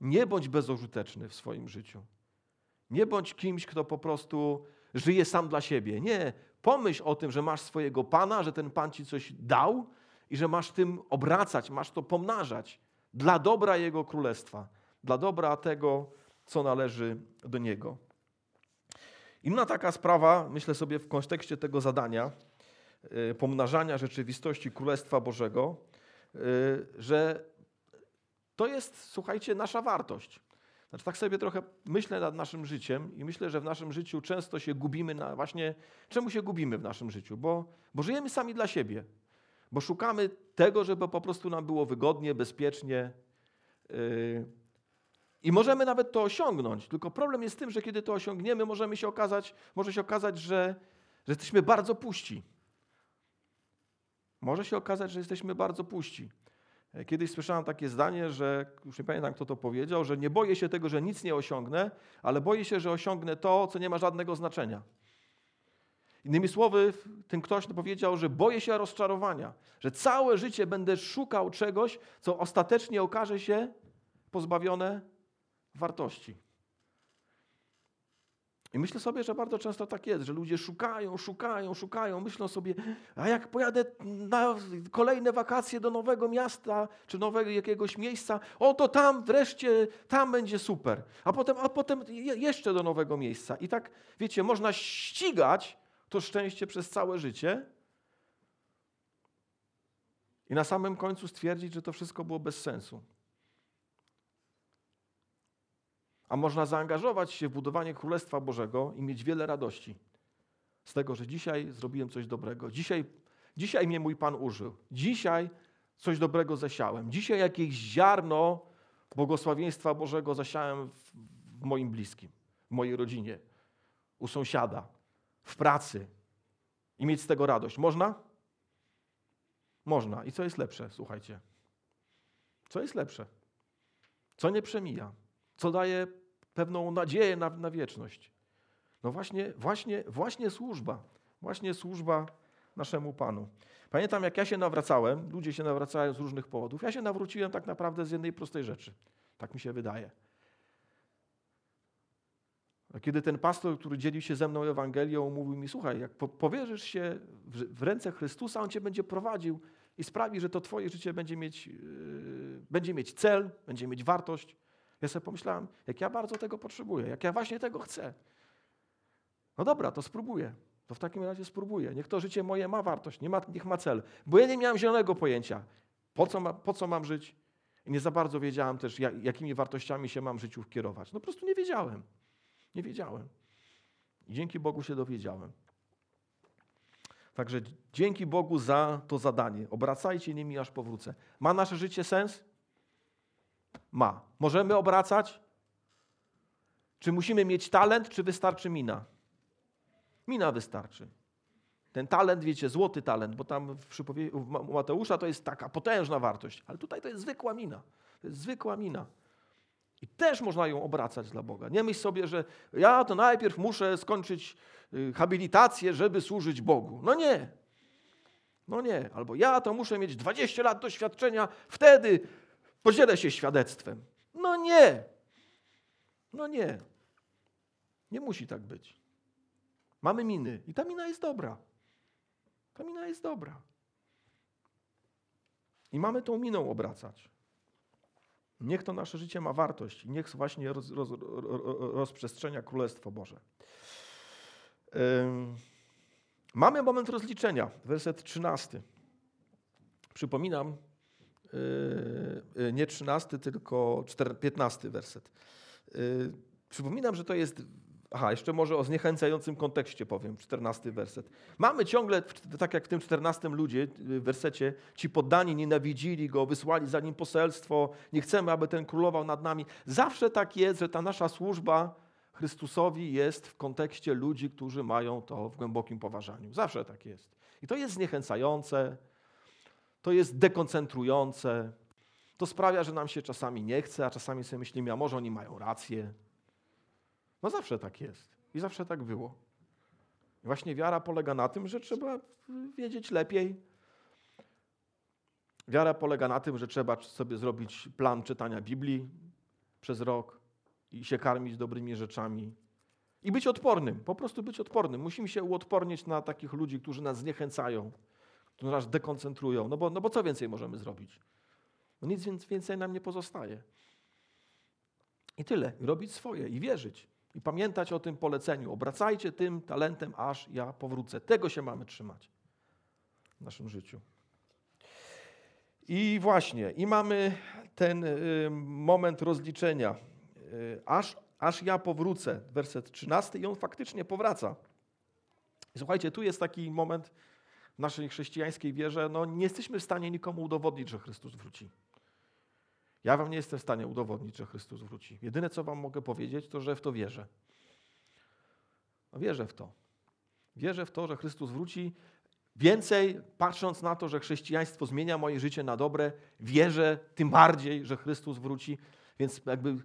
Nie bądź bezużyteczny w swoim życiu. Nie bądź kimś, kto po prostu żyje sam dla siebie. Nie. Pomyśl o tym, że masz swojego Pana, że ten Pan ci coś dał i że masz tym obracać, masz to pomnażać dla dobra Jego Królestwa, dla dobra tego, co należy do Niego. Inna taka sprawa, myślę sobie w kontekście tego zadania, y, pomnażania rzeczywistości Królestwa Bożego, y, że to jest, słuchajcie, nasza wartość. Znaczy, tak sobie trochę myślę nad naszym życiem i myślę, że w naszym życiu często się gubimy na właśnie, czemu się gubimy w naszym życiu? Bo, bo żyjemy sami dla siebie, bo szukamy tego, żeby po prostu nam było wygodnie, bezpiecznie. Yy, I możemy nawet to osiągnąć. Tylko problem jest tym, że kiedy to osiągniemy, możemy się okazać, może się okazać, że, że jesteśmy bardzo puści. Może się okazać, że jesteśmy bardzo puści. E, kiedyś słyszałem takie zdanie, że już nie pamiętam, kto to powiedział, że nie boję się tego, że nic nie osiągnę, ale boję się, że osiągnę to, co nie ma żadnego znaczenia. Innymi słowy, ten ktoś powiedział, że boję się rozczarowania, że całe życie będę szukał czegoś, co ostatecznie okaże się pozbawione wartości. I myślę sobie, że bardzo często tak jest, że ludzie szukają, szukają, szukają, myślą sobie, a jak pojadę na kolejne wakacje do nowego miasta czy nowego jakiegoś miejsca, o to tam wreszcie, tam będzie super. A potem, a potem jeszcze do nowego miejsca. I tak, wiecie, można ścigać to szczęście przez całe życie i na samym końcu stwierdzić, że to wszystko było bez sensu. A można zaangażować się w budowanie Królestwa Bożego i mieć wiele radości z tego, że dzisiaj zrobiłem coś dobrego. Dzisiaj, dzisiaj mnie mój Pan użył. Dzisiaj coś dobrego zasiałem. Dzisiaj jakieś ziarno błogosławieństwa Bożego zasiałem w, w moim bliskim, w mojej rodzinie, u sąsiada, w pracy i mieć z tego radość. Można? Można. I co jest lepsze, słuchajcie? Co jest lepsze? Co nie przemija? Co daje pewną nadzieję na, na wieczność? No właśnie, właśnie, właśnie służba. Właśnie służba naszemu Panu. Pamiętam, jak ja się nawracałem, ludzie się nawracają z różnych powodów. Ja się nawróciłem tak naprawdę z jednej prostej rzeczy. Tak mi się wydaje. Kiedy ten pastor, który dzielił się ze mną Ewangelią, mówił mi, słuchaj, jak powierzysz się w ręce Chrystusa, On cię będzie prowadził i sprawi, że to twoje życie będzie mieć, yy, będzie mieć cel, będzie mieć wartość. Ja sobie pomyślałem, jak ja bardzo tego potrzebuję, jak ja właśnie tego chcę. No dobra, to spróbuję. To w takim razie spróbuję. Niech to życie moje ma wartość, nie ma, niech ma cel. Bo ja nie miałem zielonego pojęcia, po co, ma, po co mam żyć. I nie za bardzo wiedziałem też, jak, jakimi wartościami się mam w życiu kierować. No po prostu nie wiedziałem. Nie wiedziałem. I dzięki Bogu się dowiedziałem. Także dzięki Bogu za to zadanie. Obracajcie nimi, aż powrócę. Ma nasze życie sens? Ma. Możemy obracać? Czy musimy mieć talent, czy wystarczy mina? Mina wystarczy. Ten talent, wiecie, złoty talent, bo tam w przypowie- u Mateusza to jest taka potężna wartość, ale tutaj to jest zwykła mina. To jest zwykła mina. I też można ją obracać dla Boga. Nie myśl sobie, że ja to najpierw muszę skończyć y, habilitację, żeby służyć Bogu. No nie. No nie. Albo ja to muszę mieć 20 lat doświadczenia, wtedy podzielę się świadectwem. No nie. No nie. Nie musi tak być. Mamy miny i ta mina jest dobra. Ta mina jest dobra. I mamy tą miną obracać. Niech to nasze życie ma wartość niech właśnie roz, roz, rozprzestrzenia Królestwo Boże. Mamy moment rozliczenia, werset 13. Przypominam, nie 13, tylko 15 werset. Yy, przypominam, że to jest Aha, jeszcze może o zniechęcającym kontekście powiem, 14 werset. Mamy ciągle, tak jak w tym 14 ludzie, w wersecie, ci poddani nienawidzili go, wysłali za nim poselstwo, nie chcemy, aby ten królował nad nami. Zawsze tak jest, że ta nasza służba Chrystusowi jest w kontekście ludzi, którzy mają to w głębokim poważaniu. Zawsze tak jest. I to jest zniechęcające, to jest dekoncentrujące, to sprawia, że nam się czasami nie chce, a czasami sobie myślimy, a może oni mają rację. No zawsze tak jest i zawsze tak było. I właśnie wiara polega na tym, że trzeba wiedzieć lepiej. Wiara polega na tym, że trzeba sobie zrobić plan czytania Biblii przez rok i się karmić dobrymi rzeczami. I być odpornym, po prostu być odpornym. Musimy się uodpornić na takich ludzi, którzy nas zniechęcają, którzy nas dekoncentrują. No bo, no bo co więcej możemy zrobić? No nic więcej nam nie pozostaje. I tyle. Robić swoje i wierzyć. I pamiętać o tym poleceniu. Obracajcie tym talentem, aż ja powrócę. Tego się mamy trzymać w naszym życiu. I właśnie, i mamy ten y, moment rozliczenia. Y, aż, aż ja powrócę, werset 13, i on faktycznie powraca. Słuchajcie, tu jest taki moment w naszej chrześcijańskiej wierze, no nie jesteśmy w stanie nikomu udowodnić, że Chrystus wróci. Ja wam nie jestem w stanie udowodnić, że Chrystus wróci. Jedyne, co wam mogę powiedzieć, to że w to wierzę. No, wierzę w to. Wierzę w to, że Chrystus wróci. Więcej, patrząc na to, że chrześcijaństwo zmienia moje życie na dobre, wierzę tym bardziej, że Chrystus wróci. Więc jakby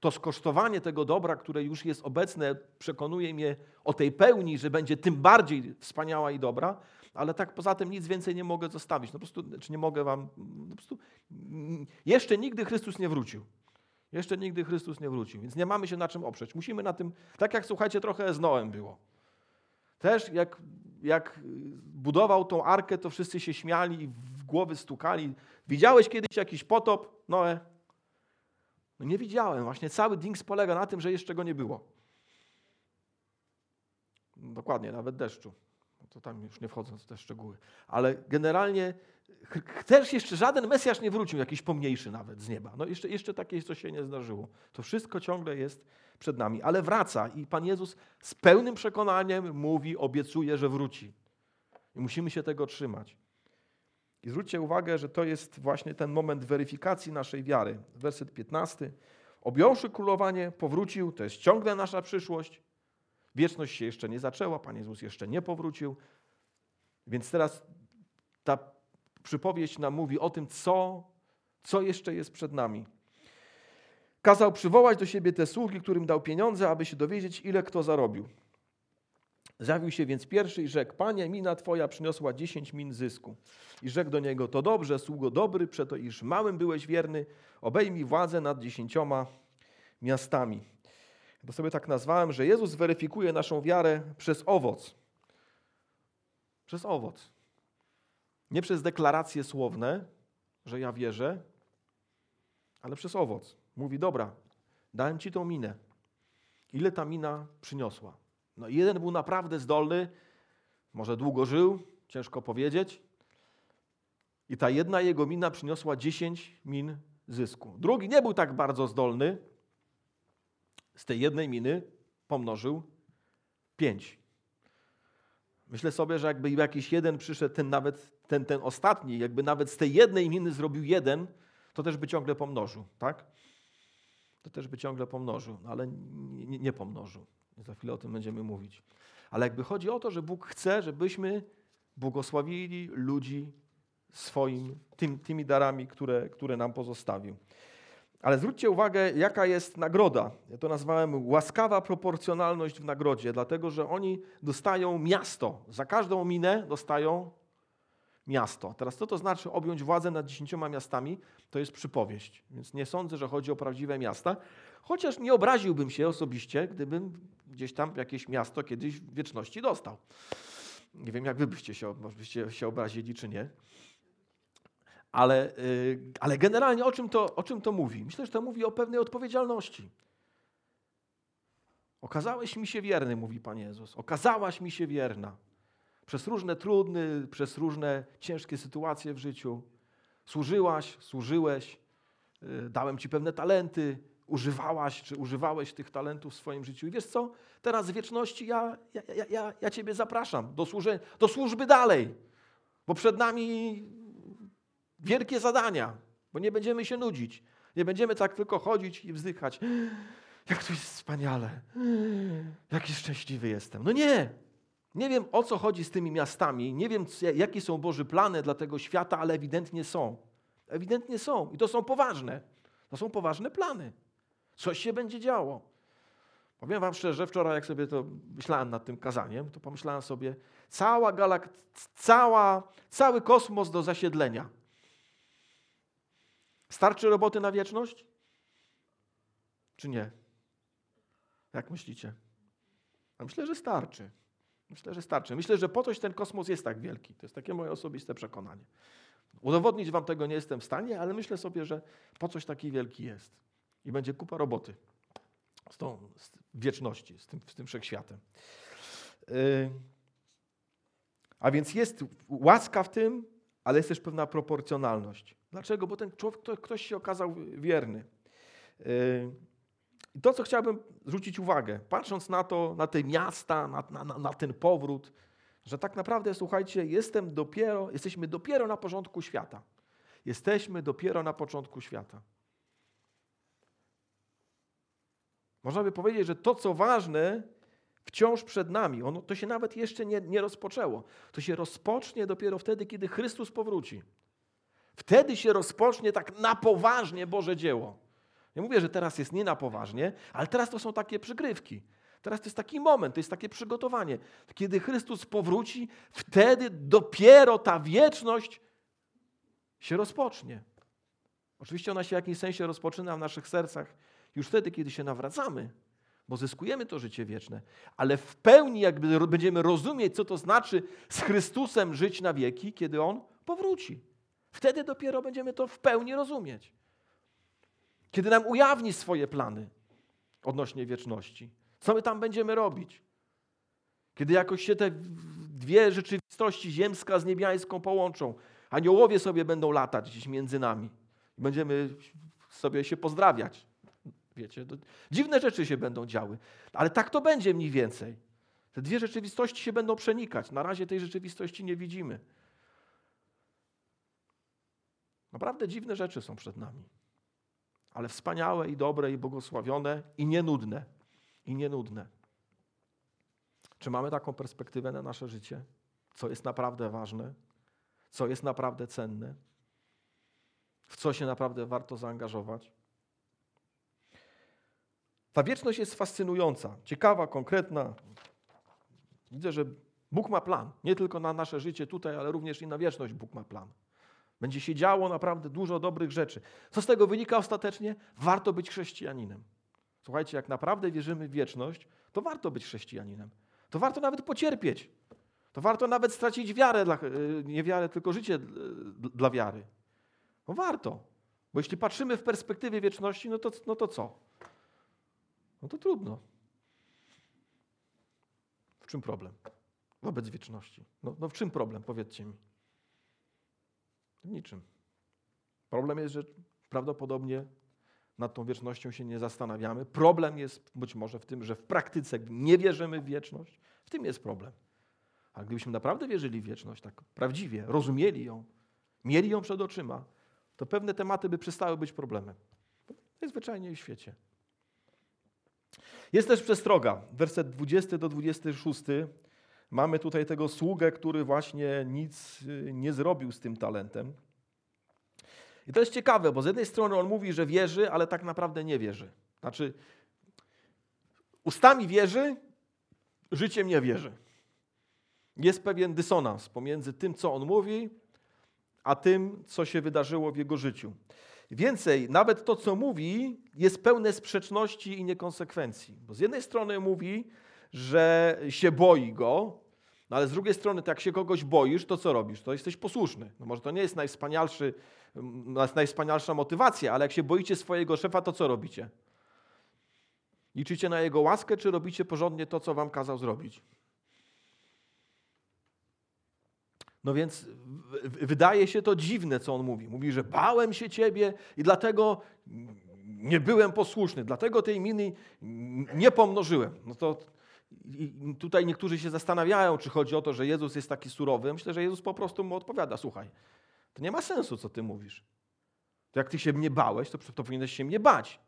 to skosztowanie tego dobra, które już jest obecne, przekonuje mnie o tej pełni, że będzie tym bardziej wspaniała i dobra, ale tak poza tym nic więcej nie mogę zostawić. No po prostu, czy nie mogę wam, no po prostu, jeszcze nigdy Chrystus nie wrócił. Jeszcze nigdy Chrystus nie wrócił, więc nie mamy się na czym oprzeć. Musimy na tym, tak jak słuchajcie, trochę z Noem było. Też jak, jak budował tą arkę, to wszyscy się śmiali i w głowy stukali. Widziałeś kiedyś jakiś potop? Noe? No nie widziałem. Właśnie cały dings polega na tym, że jeszcze go nie było. Dokładnie, nawet deszczu to tam już nie wchodząc w te szczegóły. Ale generalnie też jeszcze żaden Mesjasz nie wrócił, jakiś pomniejszy nawet z nieba. No jeszcze, jeszcze takie coś się nie zdarzyło. To wszystko ciągle jest przed nami, ale wraca i Pan Jezus z pełnym przekonaniem mówi, obiecuje, że wróci. I musimy się tego trzymać. I zwróćcie uwagę, że to jest właśnie ten moment weryfikacji naszej wiary. Werset 15. Objąwszy królowanie, powrócił, to jest ciągle nasza przyszłość. Wieczność się jeszcze nie zaczęła, Pan Jezus jeszcze nie powrócił. Więc teraz ta przypowieść nam mówi o tym, co, co jeszcze jest przed nami. Kazał przywołać do siebie te sługi, którym dał pieniądze, aby się dowiedzieć, ile kto zarobił. Zjawił się więc pierwszy i rzekł, Panie, mina Twoja przyniosła dziesięć min zysku. I rzekł do niego, to dobrze, sługo dobry, przeto iż małym byłeś wierny, obejmij władzę nad dziesięcioma miastami. To sobie tak nazwałem, że Jezus weryfikuje naszą wiarę przez owoc. Przez owoc. Nie przez deklaracje słowne, że ja wierzę, ale przez owoc. Mówi, dobra, dałem ci tą minę. Ile ta mina przyniosła? No jeden był naprawdę zdolny, może długo żył, ciężko powiedzieć. I ta jedna jego mina przyniosła 10 min zysku. Drugi nie był tak bardzo zdolny, z tej jednej miny pomnożył pięć. Myślę sobie, że jakby jakiś jeden przyszedł, ten nawet ten, ten ostatni, jakby nawet z tej jednej miny zrobił jeden, to też by ciągle pomnożył, tak? To też by ciągle pomnożył, no ale nie, nie pomnożył. Za chwilę o tym będziemy mówić. Ale jakby chodzi o to, że Bóg chce, żebyśmy błogosławili ludzi swoim, tym, tymi darami, które, które nam pozostawił. Ale zwróćcie uwagę, jaka jest nagroda. Ja to nazwałem łaskawa proporcjonalność w nagrodzie, dlatego że oni dostają miasto. Za każdą minę dostają miasto. Teraz co to znaczy objąć władzę nad dziesięcioma miastami? To jest przypowieść. Więc nie sądzę, że chodzi o prawdziwe miasta. Chociaż nie obraziłbym się osobiście, gdybym gdzieś tam jakieś miasto kiedyś w wieczności dostał. Nie wiem, jak wy byście się, byście się obrazili, czy nie. Ale, y, ale generalnie o czym, to, o czym to mówi? Myślę, że to mówi o pewnej odpowiedzialności. Okazałeś mi się wierny, mówi Pan Jezus. Okazałaś mi się wierna. Przez różne trudne, przez różne ciężkie sytuacje w życiu. Służyłaś, służyłeś, y, dałem Ci pewne talenty, używałaś, czy używałeś tych talentów w swoim życiu. I wiesz co? Teraz w wieczności ja, ja, ja, ja, ja Ciebie zapraszam do, służby, do służby dalej. Bo przed nami wielkie zadania, bo nie będziemy się nudzić. Nie będziemy tak tylko chodzić i wzdychać. Jak to jest wspaniale. Jaki szczęśliwy jestem. No nie. Nie wiem o co chodzi z tymi miastami, nie wiem jakie są Boże plany dla tego świata, ale ewidentnie są. Ewidentnie są i to są poważne. To są poważne plany. Coś się będzie działo. Powiem wam szczerze, wczoraj jak sobie to myślałem nad tym kazaniem, to pomyślałem sobie, cała galak, cała, cały kosmos do zasiedlenia. Starczy roboty na wieczność? Czy nie? Jak myślicie? A myślę, że starczy. Myślę, że starczy. Myślę, że po coś ten kosmos jest tak wielki. To jest takie moje osobiste przekonanie. Udowodnić wam tego nie jestem w stanie, ale myślę sobie, że po coś taki wielki jest. I będzie kupa roboty z tą z wieczności, z tym, z tym wszechświatem. Yy. A więc jest łaska w tym, ale jest też pewna proporcjonalność. Dlaczego? Bo ten człowiek, ktoś się okazał wierny. Yy. I to, co chciałbym zwrócić uwagę, patrząc na to, na te miasta, na, na, na ten powrót, że tak naprawdę, słuchajcie, jestem dopiero, jesteśmy dopiero na porządku świata. Jesteśmy dopiero na początku świata. Można by powiedzieć, że to, co ważne, wciąż przed nami. Ono, to się nawet jeszcze nie, nie rozpoczęło. To się rozpocznie dopiero wtedy, kiedy Chrystus powróci. Wtedy się rozpocznie tak na poważnie Boże dzieło. Nie mówię, że teraz jest nie na poważnie, ale teraz to są takie przygrywki. Teraz to jest taki moment, to jest takie przygotowanie. Kiedy Chrystus powróci, wtedy dopiero ta wieczność się rozpocznie. Oczywiście ona się w jakimś sensie rozpoczyna w naszych sercach już wtedy, kiedy się nawracamy, bo zyskujemy to życie wieczne. Ale w pełni jakby będziemy rozumieć, co to znaczy z Chrystusem żyć na wieki, kiedy On powróci. Wtedy dopiero będziemy to w pełni rozumieć. Kiedy nam ujawni swoje plany odnośnie wieczności. Co my tam będziemy robić? Kiedy jakoś się te dwie rzeczywistości, ziemska z niebiańską, połączą, aniołowie sobie będą latać gdzieś między nami. Będziemy sobie się pozdrawiać. Wiecie, dziwne rzeczy się będą działy, ale tak to będzie mniej więcej. Te dwie rzeczywistości się będą przenikać. Na razie tej rzeczywistości nie widzimy. Naprawdę dziwne rzeczy są przed nami, ale wspaniałe i dobre i błogosławione i nienudne i nienudne. Czy mamy taką perspektywę na nasze życie? Co jest naprawdę ważne? Co jest naprawdę cenne? W co się naprawdę warto zaangażować? Ta wieczność jest fascynująca, ciekawa, konkretna. Widzę, że Bóg ma plan. Nie tylko na nasze życie tutaj, ale również i na wieczność Bóg ma plan. Będzie się działo naprawdę dużo dobrych rzeczy. Co z tego wynika ostatecznie? Warto być chrześcijaninem. Słuchajcie, jak naprawdę wierzymy w wieczność, to warto być chrześcijaninem. To warto nawet pocierpieć. To warto nawet stracić wiarę, dla, e, nie wiarę, tylko życie dla wiary. No warto. Bo jeśli patrzymy w perspektywie wieczności, no to, no to co? No to trudno. W czym problem? Wobec wieczności. No, no w czym problem? Powiedzcie mi. W niczym. Problem jest, że prawdopodobnie nad tą wiecznością się nie zastanawiamy. Problem jest być może w tym, że w praktyce nie wierzymy w wieczność. W tym jest problem. A gdybyśmy naprawdę wierzyli w wieczność, tak prawdziwie, rozumieli ją, mieli ją przed oczyma, to pewne tematy by przestały być problemem. Najzwyczajniej w świecie. Jest też przestroga. Werset 20 do 26. Mamy tutaj tego sługę, który właśnie nic y, nie zrobił z tym talentem. I to jest ciekawe, bo z jednej strony on mówi, że wierzy, ale tak naprawdę nie wierzy. Znaczy, ustami wierzy, życiem nie wierzy. Jest pewien dysonans pomiędzy tym, co on mówi, a tym, co się wydarzyło w jego życiu. Więcej, nawet to, co mówi, jest pełne sprzeczności i niekonsekwencji. Bo z jednej strony mówi, że się boi go, no ale z drugiej strony, to jak się kogoś boisz, to co robisz? To jesteś posłuszny. No może to nie jest najwspanialszy, najwspanialsza motywacja, ale jak się boicie swojego szefa, to co robicie? Liczycie na jego łaskę, czy robicie porządnie to, co wam kazał zrobić? No więc wydaje się to dziwne, co on mówi. Mówi, że bałem się ciebie i dlatego nie byłem posłuszny, dlatego tej miny nie pomnożyłem. No to tutaj niektórzy się zastanawiają, czy chodzi o to, że Jezus jest taki surowy. Myślę, że Jezus po prostu mu odpowiada: Słuchaj, to nie ma sensu, co ty mówisz. To jak ty się mnie bałeś, to, to powinieneś się mnie bać.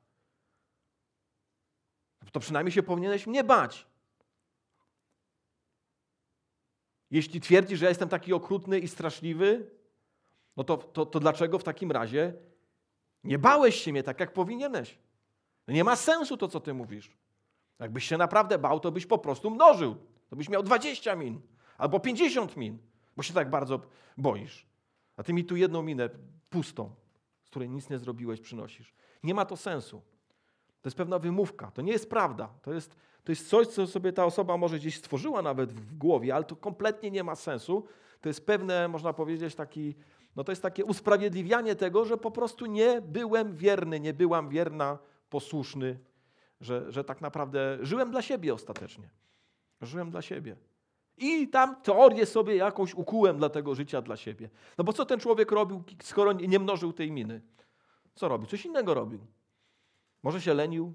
To przynajmniej się powinieneś mnie bać. Jeśli twierdzisz, że ja jestem taki okrutny i straszliwy, no to, to, to dlaczego w takim razie nie bałeś się mnie tak, jak powinieneś? No nie ma sensu to, co ty mówisz. Jakbyś się naprawdę bał, to byś po prostu mnożył. To byś miał 20 min albo 50 min, bo się tak bardzo boisz. A ty mi tu jedną minę pustą, z której nic nie zrobiłeś, przynosisz. Nie ma to sensu. To jest pewna wymówka. To nie jest prawda. To jest, to jest coś, co sobie ta osoba może gdzieś stworzyła nawet w głowie, ale to kompletnie nie ma sensu. To jest pewne, można powiedzieć, taki, no to jest takie usprawiedliwianie tego, że po prostu nie byłem wierny, nie byłam wierna, posłuszny, że, że tak naprawdę żyłem dla siebie ostatecznie. Żyłem dla siebie. I tam teorię sobie jakąś ukułem dla tego życia dla siebie. No bo co ten człowiek robił, skoro nie mnożył tej miny? Co robił? Coś innego robił. Może się lenił,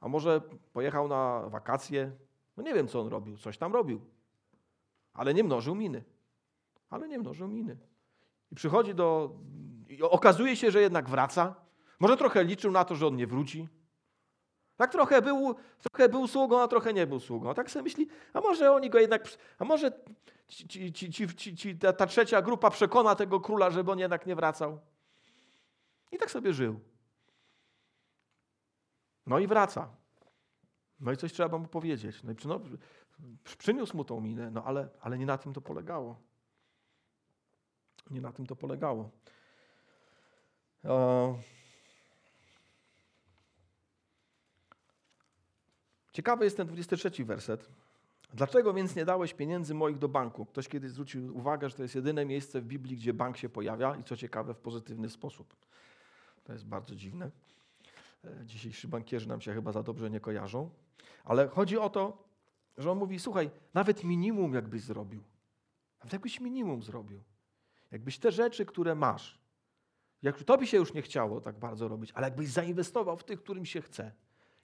a może pojechał na wakacje. No nie wiem, co on robił. Coś tam robił. Ale nie mnożył miny. Ale nie mnożył miny. I przychodzi do. I okazuje się, że jednak wraca. Może trochę liczył na to, że on nie wróci. Tak trochę był, trochę był sługą, a trochę nie był sługą. Tak sobie myśli, a może oni go jednak, a może ci, ci, ci, ta, ta trzecia grupa przekona tego króla, żeby on jednak nie wracał. I tak sobie żył. No i wraca. No i coś trzeba mu powiedzieć. No i no, przyniósł mu tą minę, no ale, ale nie na tym to polegało. Nie na tym to polegało. Ciekawy jest ten 23 werset. Dlaczego więc nie dałeś pieniędzy moich do banku? Ktoś kiedyś zwrócił uwagę, że to jest jedyne miejsce w Biblii, gdzie bank się pojawia i co ciekawe, w pozytywny sposób. To jest bardzo dziwne. E, dzisiejsi bankierzy nam się chyba za dobrze nie kojarzą. Ale chodzi o to, że on mówi: Słuchaj, nawet minimum jakbyś zrobił. Nawet jakbyś minimum zrobił. Jakbyś te rzeczy, które masz, jak to by się już nie chciało tak bardzo robić, ale jakbyś zainwestował w tych, którym się chce,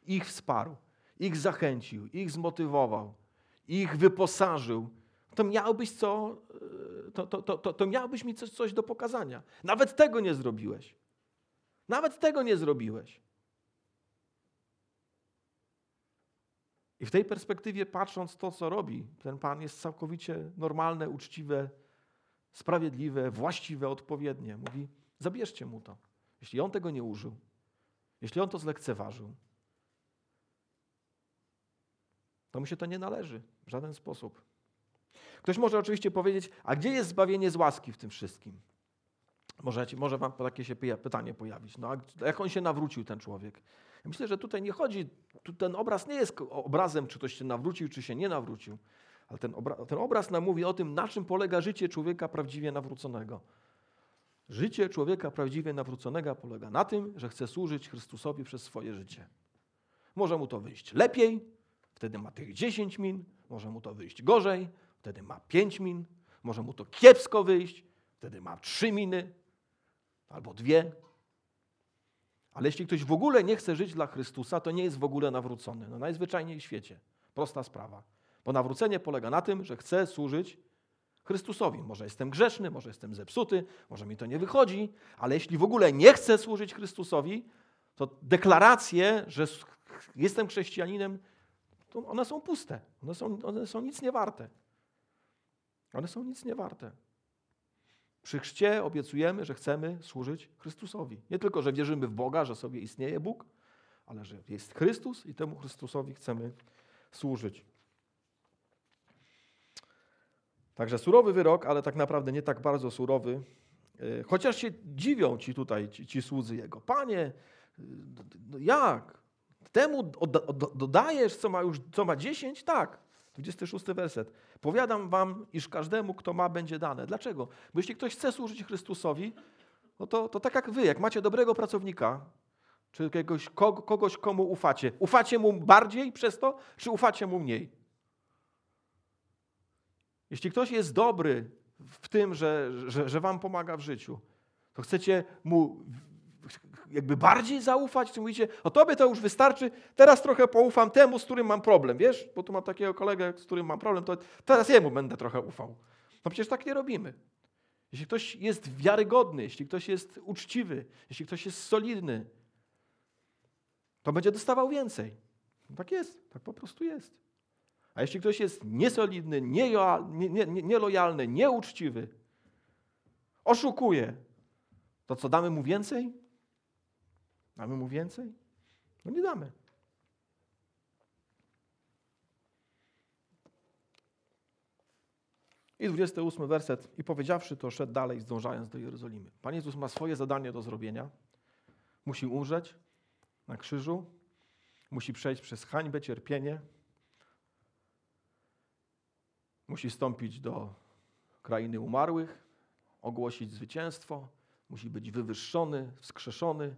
ich wsparł, ich zachęcił, ich zmotywował, ich wyposażył, to miałbyś co, e, to, to, to, to, miałbyś mi coś, coś do pokazania. Nawet tego nie zrobiłeś. Nawet tego nie zrobiłeś. I w tej perspektywie, patrząc to, co robi, ten Pan jest całkowicie normalne, uczciwe, sprawiedliwe, właściwe, odpowiednie. Mówi: zabierzcie mu to. Jeśli on tego nie użył, jeśli on to zlekceważył, to mu się to nie należy w żaden sposób. Ktoś może oczywiście powiedzieć: A gdzie jest zbawienie z łaski w tym wszystkim? Może, może wam takie się pytanie pojawić. No, jak on się nawrócił, ten człowiek? Myślę, że tutaj nie chodzi, tu ten obraz nie jest obrazem, czy ktoś się nawrócił, czy się nie nawrócił. Ale ten, obra, ten obraz nam mówi o tym, na czym polega życie człowieka prawdziwie nawróconego. Życie człowieka prawdziwie nawróconego polega na tym, że chce służyć Chrystusowi przez swoje życie. Może mu to wyjść lepiej, wtedy ma tych 10 min, może mu to wyjść gorzej, wtedy ma 5 min, może mu to kiepsko wyjść, wtedy ma 3 miny albo dwie. Ale jeśli ktoś w ogóle nie chce żyć dla Chrystusa, to nie jest w ogóle nawrócony. No najzwyczajniej w świecie. Prosta sprawa. Bo nawrócenie polega na tym, że chcę służyć Chrystusowi. Może jestem grzeszny, może jestem zepsuty, może mi to nie wychodzi, ale jeśli w ogóle nie chcę służyć Chrystusowi, to deklaracje, że jestem chrześcijaninem, to one są puste. One są, one są nic nie warte. One są nic nie warte. Przy chrzcie obiecujemy, że chcemy służyć Chrystusowi. Nie tylko, że wierzymy w Boga, że sobie istnieje Bóg, ale że jest Chrystus i temu Chrystusowi chcemy służyć. Także surowy wyrok, ale tak naprawdę nie tak bardzo surowy. E, chociaż się dziwią ci tutaj, ci, ci słudzy Jego. Panie, no jak? Temu dodajesz, co ma już, co ma 10? Tak. 26 werset. Powiadam wam, iż każdemu, kto ma, będzie dane. Dlaczego? Bo jeśli ktoś chce służyć Chrystusowi, no to, to tak jak wy, jak macie dobrego pracownika, czy jakiegoś, kogoś, komu ufacie, ufacie mu bardziej przez to, czy ufacie mu mniej? Jeśli ktoś jest dobry w tym, że, że, że wam pomaga w życiu, to chcecie mu jakby bardziej zaufać, czy mówicie, o tobie to już wystarczy, teraz trochę poufam temu, z którym mam problem, wiesz? Bo tu mam takiego kolegę, z którym mam problem, to teraz jemu będę trochę ufał. No przecież tak nie robimy. Jeśli ktoś jest wiarygodny, jeśli ktoś jest uczciwy, jeśli ktoś jest solidny, to będzie dostawał więcej. No tak jest, tak po prostu jest. A jeśli ktoś jest niesolidny, nielojalny, nieuczciwy, oszukuje, to co damy mu więcej? Damy mu więcej? No nie damy. I 28 werset. I powiedziawszy to, szedł dalej, zdążając do Jerozolimy. Pan Jezus ma swoje zadanie do zrobienia. Musi umrzeć na krzyżu, Musi przejść przez hańbę, cierpienie. Musi stąpić do krainy umarłych, ogłosić zwycięstwo. Musi być wywyższony, wskrzeszony.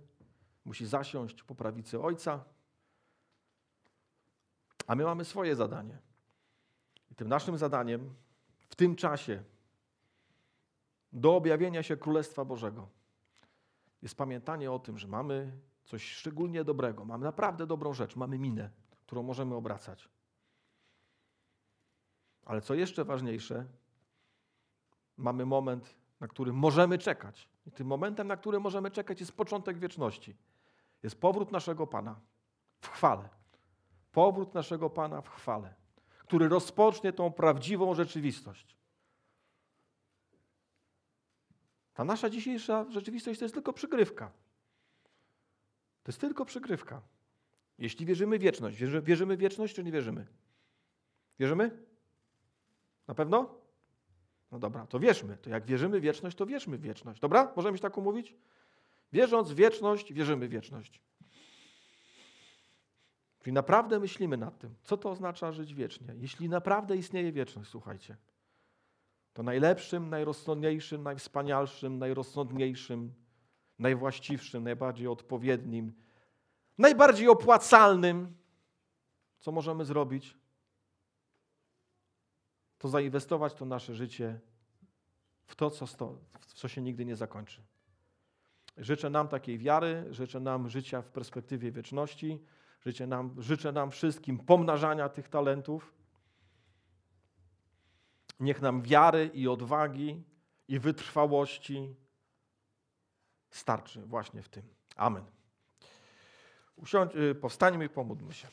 Musi zasiąść po prawicy Ojca. A my mamy swoje zadanie. I tym naszym zadaniem w tym czasie do objawienia się Królestwa Bożego jest pamiętanie o tym, że mamy coś szczególnie dobrego, mamy naprawdę dobrą rzecz, mamy minę, którą możemy obracać. Ale co jeszcze ważniejsze, mamy moment, na który możemy czekać. I tym momentem, na który możemy czekać, jest początek wieczności. Jest powrót naszego Pana w chwale. Powrót naszego Pana w chwale, który rozpocznie tą prawdziwą rzeczywistość. Ta nasza dzisiejsza rzeczywistość to jest tylko przygrywka. To jest tylko przygrywka. Jeśli wierzymy w wieczność, wierzy, wierzymy w wieczność, czy nie wierzymy? Wierzymy? Na pewno? No dobra, to wierzmy. To jak wierzymy w wieczność, to wierzmy w wieczność. Dobra? Możemy się tak umówić? Wierząc w wieczność, wierzymy w wieczność. Czyli naprawdę myślimy nad tym, co to oznacza żyć wiecznie. Jeśli naprawdę istnieje wieczność, słuchajcie, to najlepszym, najrozsądniejszym, najwspanialszym, najrozsądniejszym, najwłaściwszym, najbardziej odpowiednim, najbardziej opłacalnym, co możemy zrobić, to zainwestować to nasze życie w to, co, sto, w co się nigdy nie zakończy. Życzę nam takiej wiary, życzę nam życia w perspektywie wieczności, życzę nam, życzę nam wszystkim pomnażania tych talentów. Niech nam wiary i odwagi i wytrwałości starczy właśnie w tym. Amen. Usiądź, powstańmy i pomódlmy się.